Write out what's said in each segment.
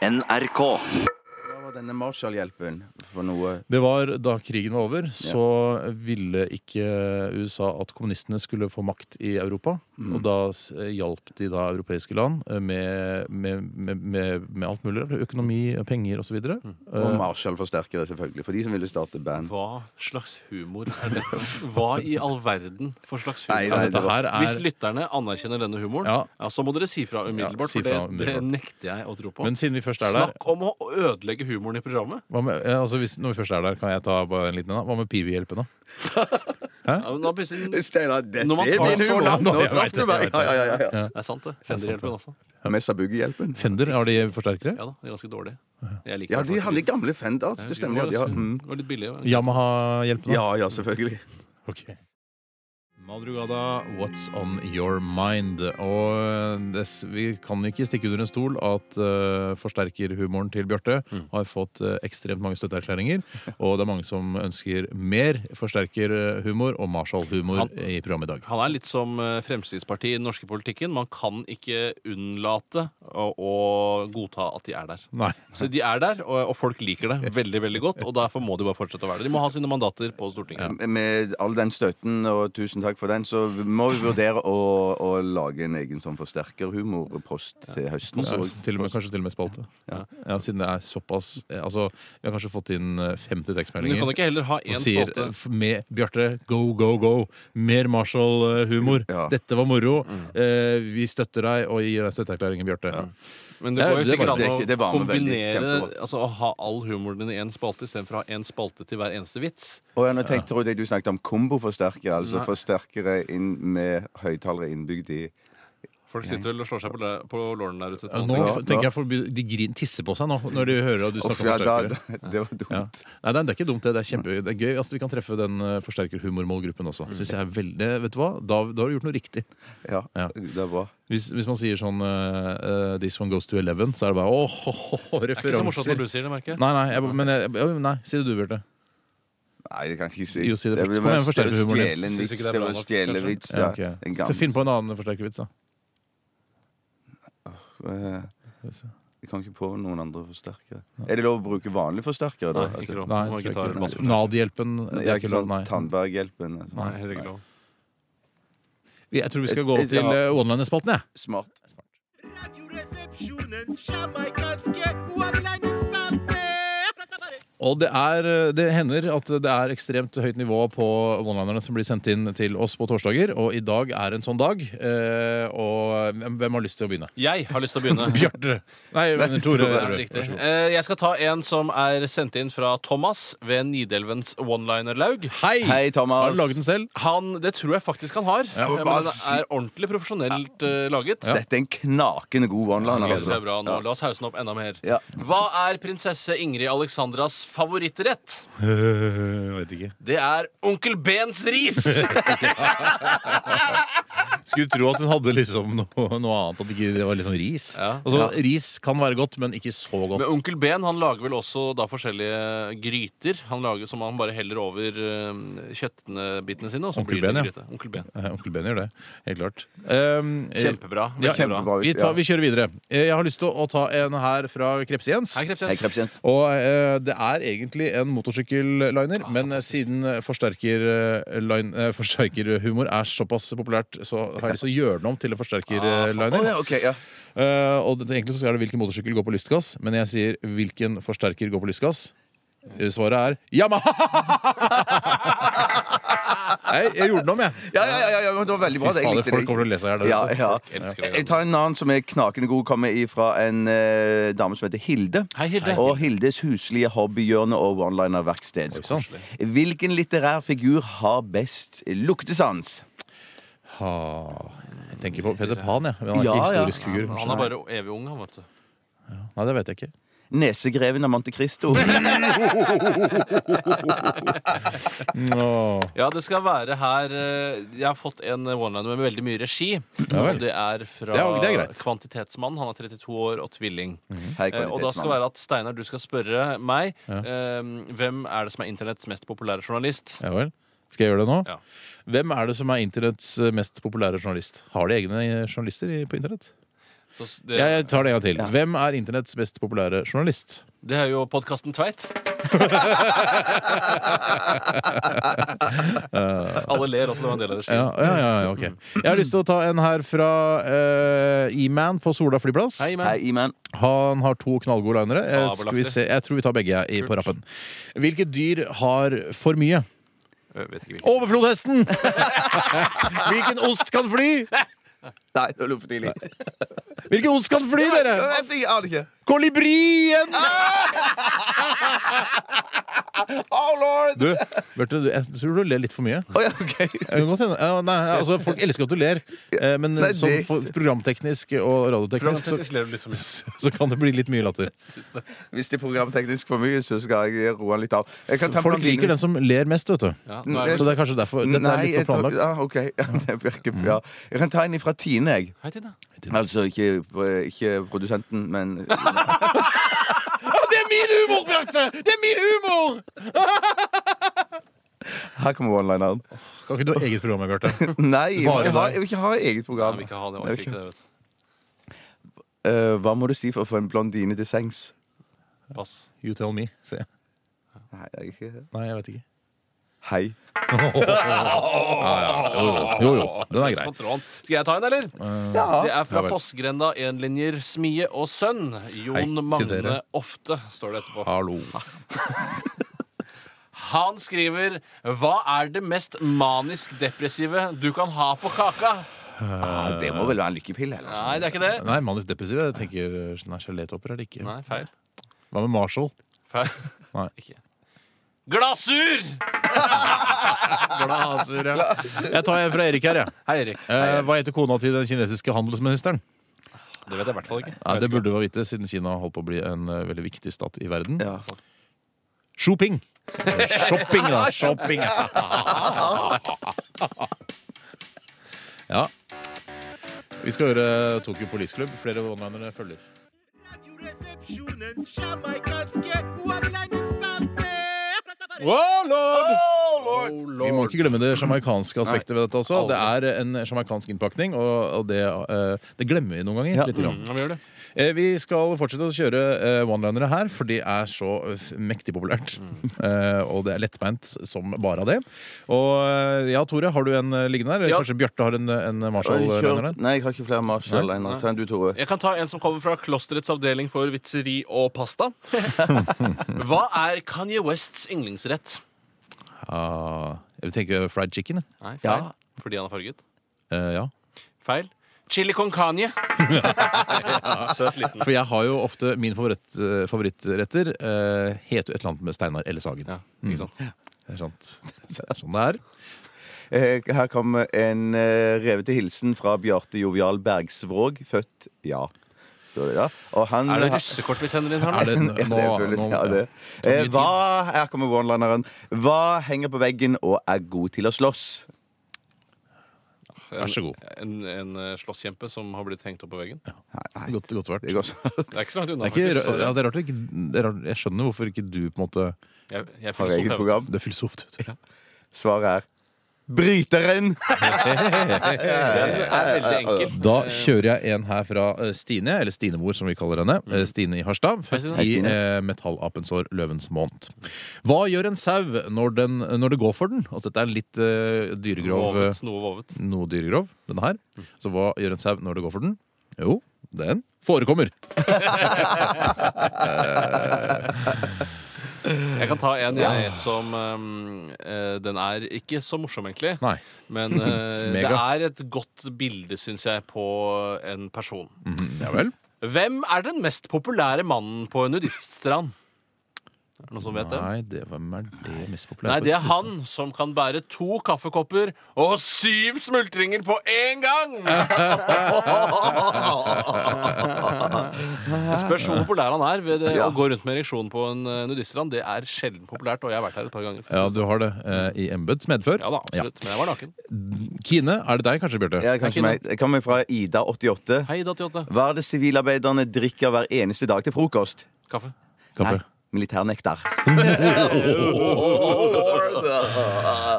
NRK. Hva var denne Marshall-hjelpen for noe? Det var da krigen var over, så ville ikke USA at kommunistene skulle få makt i Europa. Mm. Og da s- hjalp de da europeiske land eh, med, med, med, med, med alt mulig. Økonomi, penger osv. videre Mm. Og Marshall-forsterkere, selvfølgelig. For de som ville starte band. Hva slags humor er dette? Hva i all verden for slags humor Nei, nei, er dette Hvis er lytterne anerkjenner denne humoren, Ja. ja. så må dere si fra umiddelbart. Ja, si for det, det nekter jeg å tro på. Men siden vi først er der Snakk om å ødelegge humoren i programmet. hva med, eh, altså hvis, Når vi først er der, kan jeg ta bare en liten en? Hva med Pivi-hjelpen, da? Ja, men da plutselig- Steinar, dette Når man er tar min det så humor! langt- Nå Jeg traff vet du det, meg! vet det. Ja, ja, ja, ja. Det er sant, det. Fender-hjelpen også. Mest av bugge-hjelpen. Fender, har de forsterkere? Ja da, de er ganske dårlige. Jeg liker Ja, de fall hadde gamle Fenders. Det stemmer. Ja, de har, mm. Det var litt billig. var? Yamaha-hjelpen, da? ja, ja, selvfølgelig. Ok. Madrugada, What's On Your Mind? Og det, vi kan ikke stikke under en stol at uh, forsterkerhumoren til Bjarte har fått uh, ekstremt mange støtteerklæringer. Og det er mange som ønsker mer forsterkerhumor og Marshall-humor i programmet i dag. Han er litt som eh, Fremskrittspartiet i den norske politikken. Man kan ikke unnlate å, å godta at de er der. Nei. Så de er der, og, og folk liker det veldig veldig godt. Og derfor må de bare fortsette å være der. De må ha sine mandater på Stortinget. Med all den støtten, og tusen takk for den, så må vi vurdere å, å lage en egen sånn forsterkerhumorpost til høsten. Ja, til og med, kanskje til og med spalte. Ja. siden det er såpass eh, Altså, vi har kanskje fått inn 50 tekstmeldinger. Men du kan ikke heller ha én sier spalte. Og sier, med Bjarte, go, go, go. Mer Marshall-humor. Ja. Dette var moro. Eh, vi støtter deg og gir deg støtteerklæringen, Bjarte. Men det går jo sikkert an å ikke- det var med veldig kombinere. Altså å ha all humoren din i én spalte istedenfor å ha én spalte til hver eneste vits. og jeg tenkte Trodde jeg du snakket om komboforsterkere, altså Nei. forsterkere inn med høyttalere innbygd i Folk sitter vel og slår seg på, le- på lårene der ute. Ja, Nå tenker jeg folk de grin, tisser på seg nå når de hører at du Uff, snakker ja, om da, forsterkere. da, det var dumt. Ja. Nei, det er, det er ikke dumt, det. Det er kjempegøy. det er gøy. Altså, vi kan treffe den uh, forsterkerhumormålgruppen også. Synes jeg er veldig, vet du hva? Da, da har du gjort noe riktig. Ja, Ja. det er bra. Hvis, hvis man sier sånn uh, uh, This one goes to eleven, så er det bare åh, referanser Det er ikke så morsomt referanser. når du sier det, merker jeg. Nei, nei, jeg, men jeg, ja, nei, si det du, Bjarte. Nei, det kan jeg ikke si. Jo, si det først. blir Kom igjen, bare å humoren din. stjele en Synes vits. ikke det er Det bra var nok, stjele kanskje? vits. Ja, Ja, ok. En Så gammel Finn på en annen forsterkervits, da. Eh, Jeg kan ikke på noen andre forsterkere. Er det lov å bruke vanlige forsterkere? da? Nei, ikke lov. Nei, tror ikke ikke. masse- Nad-hjelpen. det er ikke lov, nei. Tandberghjelpen. altså. Nei, heller ikke lov. Jeg tror vi skal gå Et- et- til ja. uh, one-liner-spalten, jeg. Smart. Radioresepsjonens jamaikanske. Og det, er, det hender at det er ekstremt høyt nivå på one-linerne som blir sendt inn til oss på torsdager, og i dag er en sånn dag. Eh, og hvem- hvem har lyst til å begynne? Jeg har lyst til å begynne. Bjarte. Nei, men Tore. Riktig. Eh, Jeg skal ta en som er sendt inn fra Thomas ved Nidelvens one-liner-laug. Hei! Hei, Thomas. Har du laget den selv? Han, Det tror jeg faktisk han har. Ja. Eh, Men den er ordentlig profesjonelt ja. laget. Ja. Dette er en knakende god one-liner. Det Altså. La oss hause den opp enda mer. Ja. Hva er prinsesse Ingrid Alexandras favorittrett? Uh, vet ikke. Det er Onkel Bens ris! Skulle tro at hun hadde liksom noe, noe annet. At ikke det var liksom ris. Ja. Altså, Ris kan være godt, men ikke så godt. Men Onkel Ben han lager vel også da forskjellige gryter Han lager som han bare heller over uh, kjøttbitene sine. Og så Onkel blir det Ben, ja. gryte. Onkel Ben. Eh, Onkel Ben gjør det. Helt klart. Um, eh, Kjempebra. Ja, kjempebra. Vi, tar, vi kjører videre. Eh, Jeg har lyst til å ta en her fra. Hei, Krepsjens. Og eh, det er egentlig en motorsykkelliner, men eh, siden eh, eh, eh, forsterkerhumor er såpass populært, så har jeg lyst til å gjøre den om til en forsterkerliner. ja, ok, ja. Eh, og det, egentlig så er det hvilken motorsykkel går på lystgass, men jeg sier hvilken forsterker går på lystgass. Eh, Svaret er Yamaha! Nei, jeg gjorde den om, jeg. Ja, ja, ja, ja, det var veldig bra. Fy. Fader, folk kommer til å lese her. Ja, ja. Jeg tar en annen som er knakende god. Kommer fra en eh, dame som heter Hilde. Hei, Hilde. Og Hildes huslige hobbyhjørne og one-liner-verksted. Hvilken litterær figur har best luktesans? Ha, jeg tenker på Peter Pan, jeg. Han er Ja, ikke ja. historisk figur. Han er bare evig ung, han, vet du. Nei, det vet jeg ikke. Nesegreven av Monte Cristo. Åh. Ja, det skal være her eh, Jeg har fått en one-liner med veldig mye regi. Ja vel. og det er fra Det er- det er greit. Kvantitetsmann. Han er 32 år og tvilling. Hei, Eh, og da skal det være at Steinar, du skal spørre meg eh, hvem er det som er internetts mest populære journalist. Ja vel. Skal jeg gjøre det nå? Ja. Hvem er det som er internetts eh, mest populære journalist? Har de egne journalister i- på internett? Så s- det, Jeg tar det en gang til. Hvem er internetts mest populære journalist? det er jo podkasten Tveit. Alle ler også, det var en del av det. Ja, ja, ja, ja, ok. Jeg har lyst til å ta en her fra eh, E-Man på Sola flyplass. Hei, man. Hei, Iman. Han har to knallgode linere. Eh, Fabelaktig. Skal vi se. Jeg tror vi tar begge jeg, i- på rappen. Hvilket dyr har for mye? Jeg vet ikke hvilken. Overflodhesten! Hvilken ost kan fly? Nei, det var litt for tidlig. Hvilken ost kan fly, Jeg dere? vet ikke, jeg aner ikke. Kolibrien! Oh, lord! Du, Berte, du, jeg tror du ler litt for mye. Å, ja, ok. Jeg kan godt hende. Ja, nei, altså, folk elsker at du ler, eh, men Nei, som det- for- programteknisk og radioteknisk så, Programteknisk ler du litt for mye. så kan det bli litt mye latter. Hvis det er programteknisk for mye, så skal jeg roe den litt av. Jeg kan ta Folk liker den som ler mest, vet du. Ja, er Så det er kanskje derfor. Dette er Nei, litt så planlagt. tar- planlagt. Ja, OK. Ja, det virker, bra. Jeg kan ta en fra Tine, jeg. Hei, Tine. Altså ikke, ikke produsenten, men Det er min humor, Bjarte! Det er min humor! Her kommer one-lineren. Kan ikke du ha eget program, Bjarte? Nei, jeg, har, jeg vil ikke ha eget program. Nei, vil ikke ha det. Orker ikke det, vet du. Eh, hva må du si for å få en blondine til sengs? Pass. You tell me. Nei, jeg Nei, jeg vet ikke. Hei. Ja, ja. Jo, jo. Den er grei. Skal jeg ta en, eller? Ja. Det er fra Ja. Fossgrenda enlinjer Smie og sønn. Jon Hei til Magne dere. Ofte, står det etterpå. Hallo. Han skriver Hva er det mest manisk depressive du kan ha på kaka? Ah, det må vel være en lykkepille? Eller? noe Nei, det er ikke det. Nei, manisk depressiv. Jeg tenker Nei, gelétopper er det ikke. Nei, feil. Hva med Marshall? feil. Nei. Ikke. Glasur! Glasur, ja. Jeg tar en fra Erik her, jeg. Hei, Erik. Eh, hva heter kona til den kinesiske handelsministeren? Det vet jeg i hvert fall ikke. Nei, det burde du vite, siden Kina holdt på å bli en eh, veldig viktig stat i verden. Ja. Shopping! Shopping, da. Shopping. Ja. Vi skal høre Tokyo Police Club. Flere onlinere følger. Radioresepsjonens jamaikanske Wow, lord! Vi må ikke glemme det sjamaikanske aspektet ved dette også. Det er en sjamaikansk innpakning, og, og det, eh, det glemmer vi noen ganger. Ja. Litt grann. Ja, vi gjør det. Eh, Vi skal fortsette å kjøre eh, one-linere her, for de er så mektig populært. Eh, og det er lettbeint som bare av det. Og ja, Tore, har du en liggende der? Eller Ja. kanskje Bjarte har en, en Marshall-liner? Nei, jeg har ikke flere Marshall. Nei. Nei. Ta en du, Tore. Jeg kan ta en som kommer fra Klosterets avdeling for vitseri og pasta. Hva er Kanye Wests yndlingsrett? Ah, jeg tenker fried chicken. jeg. Nei, Ja. feil. Fordi han er farget. Eh, ja. Feil. Chili con Kanye. Søt liten. For jeg har jo ofte Min favoritt, eh, favorittretter eh, heter jo et eller annet med Steinar eller Sagen. Ja, ikke sant? Det er sant. Det er sånn det er. Eh, Her kommer en eh, revete hilsen fra Bjarte Jovial Bergsvåg. Født ja. Står det da. Og han Er det russekort vi sender inn her Er nå? Ja, nå, det er nå, ja, det. Eh, Hva, her kommer one-lineren. Hva henger på veggen og er god til å slåss? Vær så god. En, en en slåsskjempe som har blitt hengt opp på veggen. Ja. nei. Godt, godt svart. Det går så. Det er ikke så langt Det unna. er, faktisk. ja, det er rart, ikke, det er rart Jeg skjønner hvorfor ikke du på en måte Jeg, jeg Har eget program. Du er filosof. du. Svaret er Bryteren! Den er veldig enkel. Da kjører jeg en her fra eh, Stine, eller Stinemor som vi kaller henne. Eh, Stine i Harstad. Født i eh, metallapens år, løvens måned. Hva gjør en sau når, den, når det går for den? Altså Dette er litt eh, dyregrov eh, Vovet, noe vovet. Noe dyregrov, denne her. Så hva gjør en sau når det går for den? Jo, den forekommer. Jeg kan ta en jeg som um, eh, Den er ikke så morsom, egentlig. Nei. Men eh, det Mega. er et godt bilde, syns jeg, på en person. Mhm, Ja vel? Hvem er den mest populære mannen på en nudiststrand? Er det noen som vet det? Nei, det, hvem er det mest populære? Nei, det er han som kan bære to kaffekopper og syv smultringer på én gang! Det spørs hvor populær han er. Ved det, Ja. Å gå rundt med ereksjon på en eh, nudiststrand Det er sjelden populært, og jeg har vært her et par ganger. Ja, du har det eh, i embets medfør. ja da, absolutt. Men jeg var naken. Kine, er det deg kanskje, Bjarte? Jeg, kanskje meg. jeg kommer fra Ida88. Hei, Ida88. Hva er det sivilarbeiderne drikker hver eneste dag til frokost? Kaffe. Kaffe. Nei, militærnektar.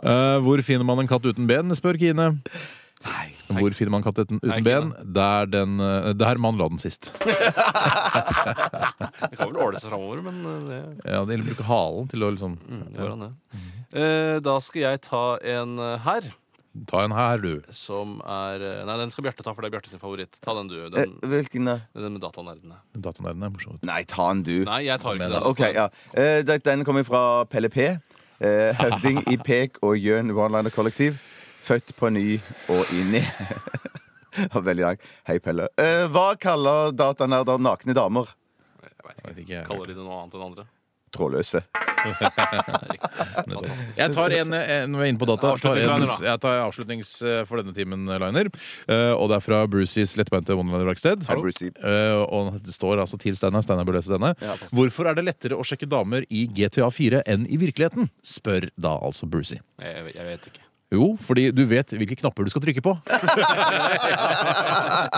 Eh, hvor finner man en katt uten ben, spør Kine. Hvor finner man katt uten, Nei, ben? Der, den, eh, der man la den sist. Det kan vel åle seg framover, men eh, det Ja, å bruke halen til å liksom mm, det går an, det. Eh, da skal jeg ta en eh, her. Ta en her, du. Som er eh, Nei, den skal Bjarte ta, for det er Bjarte sin favoritt. Ta den, du. Eh, Den, Hvilken da? den med datanerdene. Datanerdene er morsomt. Nei, ta den, du. Nei, jeg tar ikke den. OK, ja. Eh, Den kommer fra Pelle P. Eh, høvding i Pek og Jøn One-Liner Kollektiv. Født på ny og inni. i. Veldig langt. Hei, Pelle. Eh, hva kaller datanerder nakne damer? Jeg vet ikke. ikke. Kaller de det noe annet enn andre? Trådløse. Jeg tar en, en når vi er inne på data. Tar en, jeg tar avslutnings eh, for denne timen, Liner. Eh, og det er fra Brucies lettbeinte Wonderland-verksted. Eh, og det står altså til Steinar. Steinar bør lese denne. Ja, Hvorfor er det lettere å sjekke damer i GTA 4 enn i virkeligheten? Spør da altså Brucie. Jeg, vet ikke. Jo, fordi du vet hvilke knapper du skal trykke på. det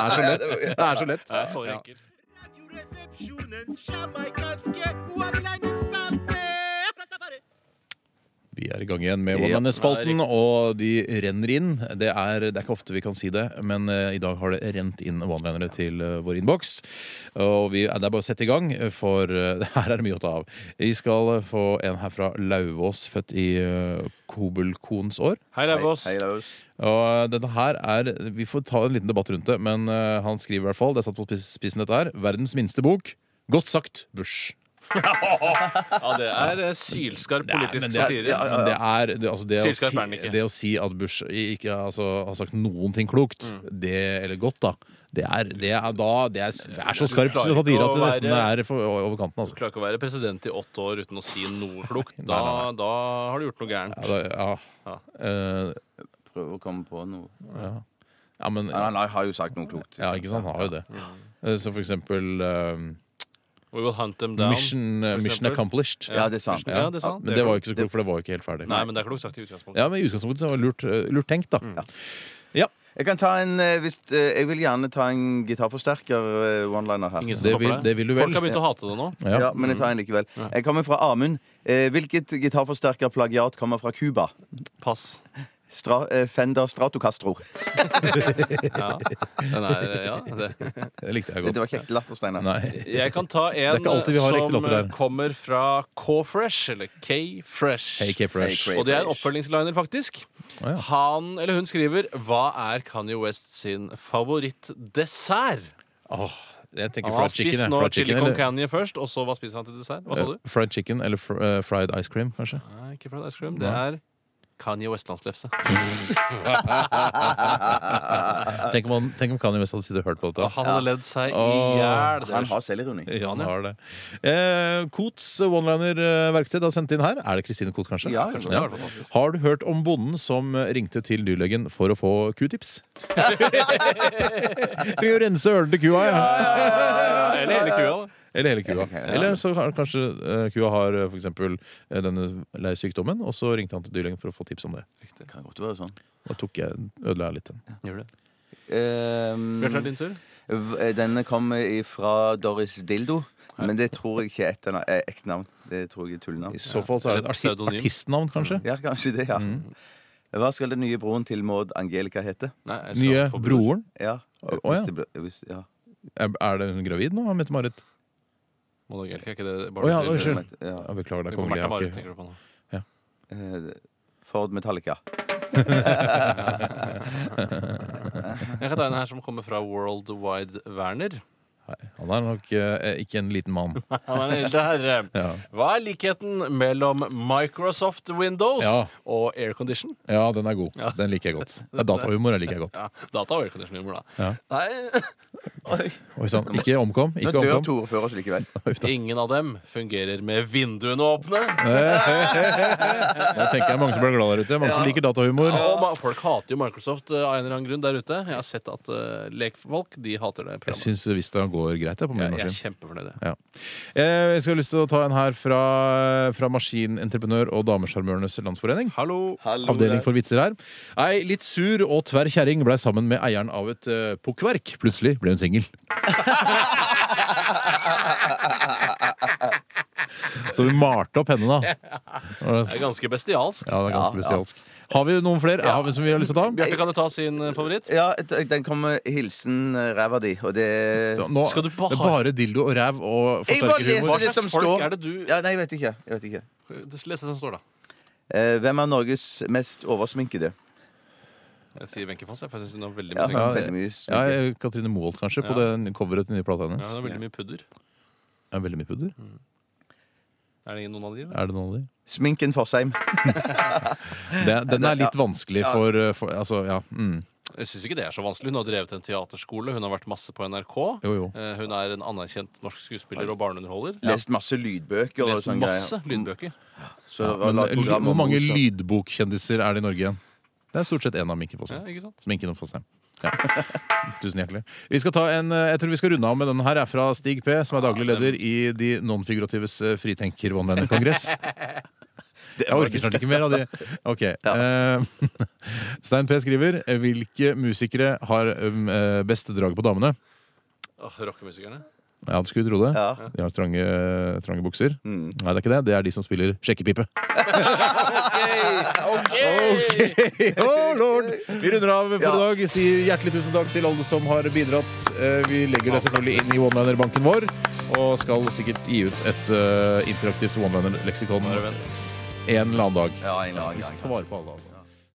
er så lett. Det er så lett. Det er så enkelt. Rastafari. Vi er i gang igjen med Ja. One-Man-spalten, og de renner inn. Det er, det er ikke ofte vi kan si det, men eh, i dag har det rent inn one-linere til eh, vår innboks. Og vi, det er bare å sette i gang, for eh, her er det mye å ta av. Vi skal eh, få en her fra Lauvås, født i uh, Kobelkons år. Hei, Lauvås. Hei, Lauvås! Og eh, denne her er Vi får ta en liten debatt rundt det, men eh, han skriver i hvert fall, det er satt på spissen dette her, verdens minste bok. Godt sagt, Bush. Ja, det er eh, sylskarp politisk satire. ja, men det er det, altså det, å Sylskarp si, er den ikke. det å si at Bush ikke altså, har sagt noen ting klokt, Mm. det, eller godt, da det er, det er, da, det er, det er så Du skarp satire at det nesten er for, over kanten. Du Altså. klarer ikke å være president i åtte år uten å si noe klokt. Da, da har du gjort noe gærent. Ja, da, ja. Ja. Eh, Prøv å komme på noe. ja. ja, men Ja, Han har jo sagt noe klokt. ja, ikke sant? Han har jo det. Mm. Eh, Så for eksempel eh, We will hunt them down. Mission, for mission eksempel. Accomplished. Ja, det er sant. Ja, det er sant. Men det var jo ikke så klokt, for det var jo ikke helt ferdig. Nei, men det er klokt sagt i utgangspunktet. Ja, men i utgangspunktet så var det lurt, eh, lurt tenkt, da. Mm. Ja. Jeg kan ta en eh, hvis, eh, Jeg vil gjerne ta en gitarforsterker one-liner her. Ingen som Det vil- det. det vil du vel. Folk har begynt å hate det nå. Ja. Ja, men jeg tar en likevel. Jeg kommer fra Amund. Eh, hvilket gitarforsterkerplagiat kommer fra Cuba? Pass. Stra eh, Fender Stratocastro. Ja, den er, ja det. Det likte jeg godt. Det var ikke ekte latter, Steinar. Jeg kan ta en ekte som kommer fra K-Fresh, eller K-Fresh. Hey, K-Fresh. Hey, Og det er en oppfølgingsliner, faktisk. Oh, ja. Han eller hun skriver Hva er Kanye West sin favorittdessert? Oh, jeg tenker ah, fried chicken. spist har nå Fried chili chicken, con eller, Kanye først, og så hva spiser han til dessert? Hva sa du? eh, fried chicken eller fr uh, fried ice cream, kanskje? Nei, ikke fried ice cream. Det er Kanye Westlandslefse. Tenk om, han, tenk om Kanye West hadde sittet og hørt på dette. Han hadde ledd seg i Åh, hjel. Han har selvironi. Ja, han har det. Eh, Kots one-liner-verksted har sendt inn her. Er det Kristine Koht, kanskje? Ja, Kanskje Ja. Har du hørt om bonden som ringte til dyrlegen for å få q-tips? Trenger å rense ørene til kua, ja. Eller hele kua, da. Eller hele kua. Eller så har kanskje uh, kua har uh, for eksempel eh, denne leirsykdommen, og så ringte han til dyrlegen for å få tips om det. Det kan godt være sånn. Da tok jeg, ødela jeg litt den. Gjør det. Um, Bjarte, er din tur? denne kommer fra Doris Dildo. Men det tror jeg ikke er et ekte navn. Det tror jeg er tullenavn. I så fall så er det et arti artistnavn, kanskje. Ja, kanskje det, ja. Hva skal den nye broren til Maud Angelica hete? Nei, Nye broren. Ja. Hvis ja. hvis, ja. Er, er det hun gravid nå, Mette-Marit? Angelica, er ikke det Å ja, unnskyld. Ja. Ja, beklager, det er kongelig. Jeg har ikke. Eh, Ford Metallica. Jeg kan ta en her som kommer fra Worldwide Werner. Nei, Han er nok eh, ikke en liten mann. Han er en eldre herre. Ja. Hva er likheten mellom Microsoft Windows Ja. og aircondition? ja, den er god. Ja. Den liker jeg godt. Ja, Datahumor liker jeg godt. Ja, data og aircondition-humor, da. Ja. Nei, Oi sann. Ikke omkom. Nå Ikke dør omkom. Tore før oss likevel. Ingen av dem fungerer med vinduene åpne. Nå tenker jeg mange som blir glad der ute. Mange som liker datahumor. Og ma- folk hater jo Microsoft eh, av en eller annen grunn der ute. Jeg har sett at uh, lekfolk de hater det Jeg programmet. syns Vista går greit jeg, på min Jeg, jeg er kjempefornøyd. Ja. Eh, Jeg skal ha lyst til å ta en her fra, fra Maskinentreprenør og Damesjarmørenes Landsforening. Hallo. Hallo Avdeling der. for vitser her. Ei litt sur og tverr kjerring blei sammen med eieren av et uh, pukkverk. Plutselig ble hun singel. Så du malte opp henne, da. Det er ganske bestialsk. Ja, det er ganske Ja, ja. bestialsk. Har vi noen flere ja. som vi har lyst til å ta? Bjarte, kan du ta sin eh, favoritt? Ja, den kommer hilsen eh, ræva di, og det Nå, Skal du bare- det er bare dildo og ræv og forsterkerhumor. Hva det som slags folk står. er det du Ja, nei, jeg vet ikke. Jeg vet ikke. Les det som står, da. Eh, hvem er Norges mest oversminkede? Jeg sier Wenche Foss, jeg, for jeg syns hun har veldig mye Ja, veldig mye Ja, sminke. Katrine Moholt, kanskje, på Ja. det coveret til nye plata Ja, hun har veldig mye pudder. Ja, veldig mye pudder? Er det noen av de? eller? Er det noen av de? Sminken Fossheim. Det, den er litt vanskelig for, for Altså, ja. Mm. Jeg syns ikke det er så vanskelig. Hun har drevet en teaterskole, hun har vært masse på NRK. Jo, jo. Eh, Hun er en anerkjent norsk skuespiller og barneunderholder. Lest masse lydbøker og Lest sånn masse greier. lydbøker. Så Ja, det var men program hvor mange lydbokkjendiser er det i Norge igjen? Det er stort sett én av Minken Ja, Fossheim. ikke sant? Sminken og Fossheim. Ja. Tusen hjertelig. Vi skal ta en, eh, jeg tror vi skal runde av med den her. er fra Stig P, som er daglig leder i De nonfiguratives eh, fritenker one-liner-kongress. Jeg orker snart ikke mer av de. Ok. Eh, Stein P skriver Hvilke musikere har um, eh, best drag på damene? Oh, Rockemusikerne. Ja, du skulle tro det. Ja. De har trange, trange bukser. Mm. Nei, det er ikke det. Det er de som spiller sjekkepipe. Ok! Oh, lord! Vi runder av for Ja. i dag. Sier hjertelig tusen takk til alle som har bidratt. Eh, Vi legger det selvfølgelig inn i one-liner-banken vår. Og skal sikkert gi ut et uh, interaktivt one-liner-leksikon en eller annen dag. Ja, en eller annen Vi tar vare på alle, altså.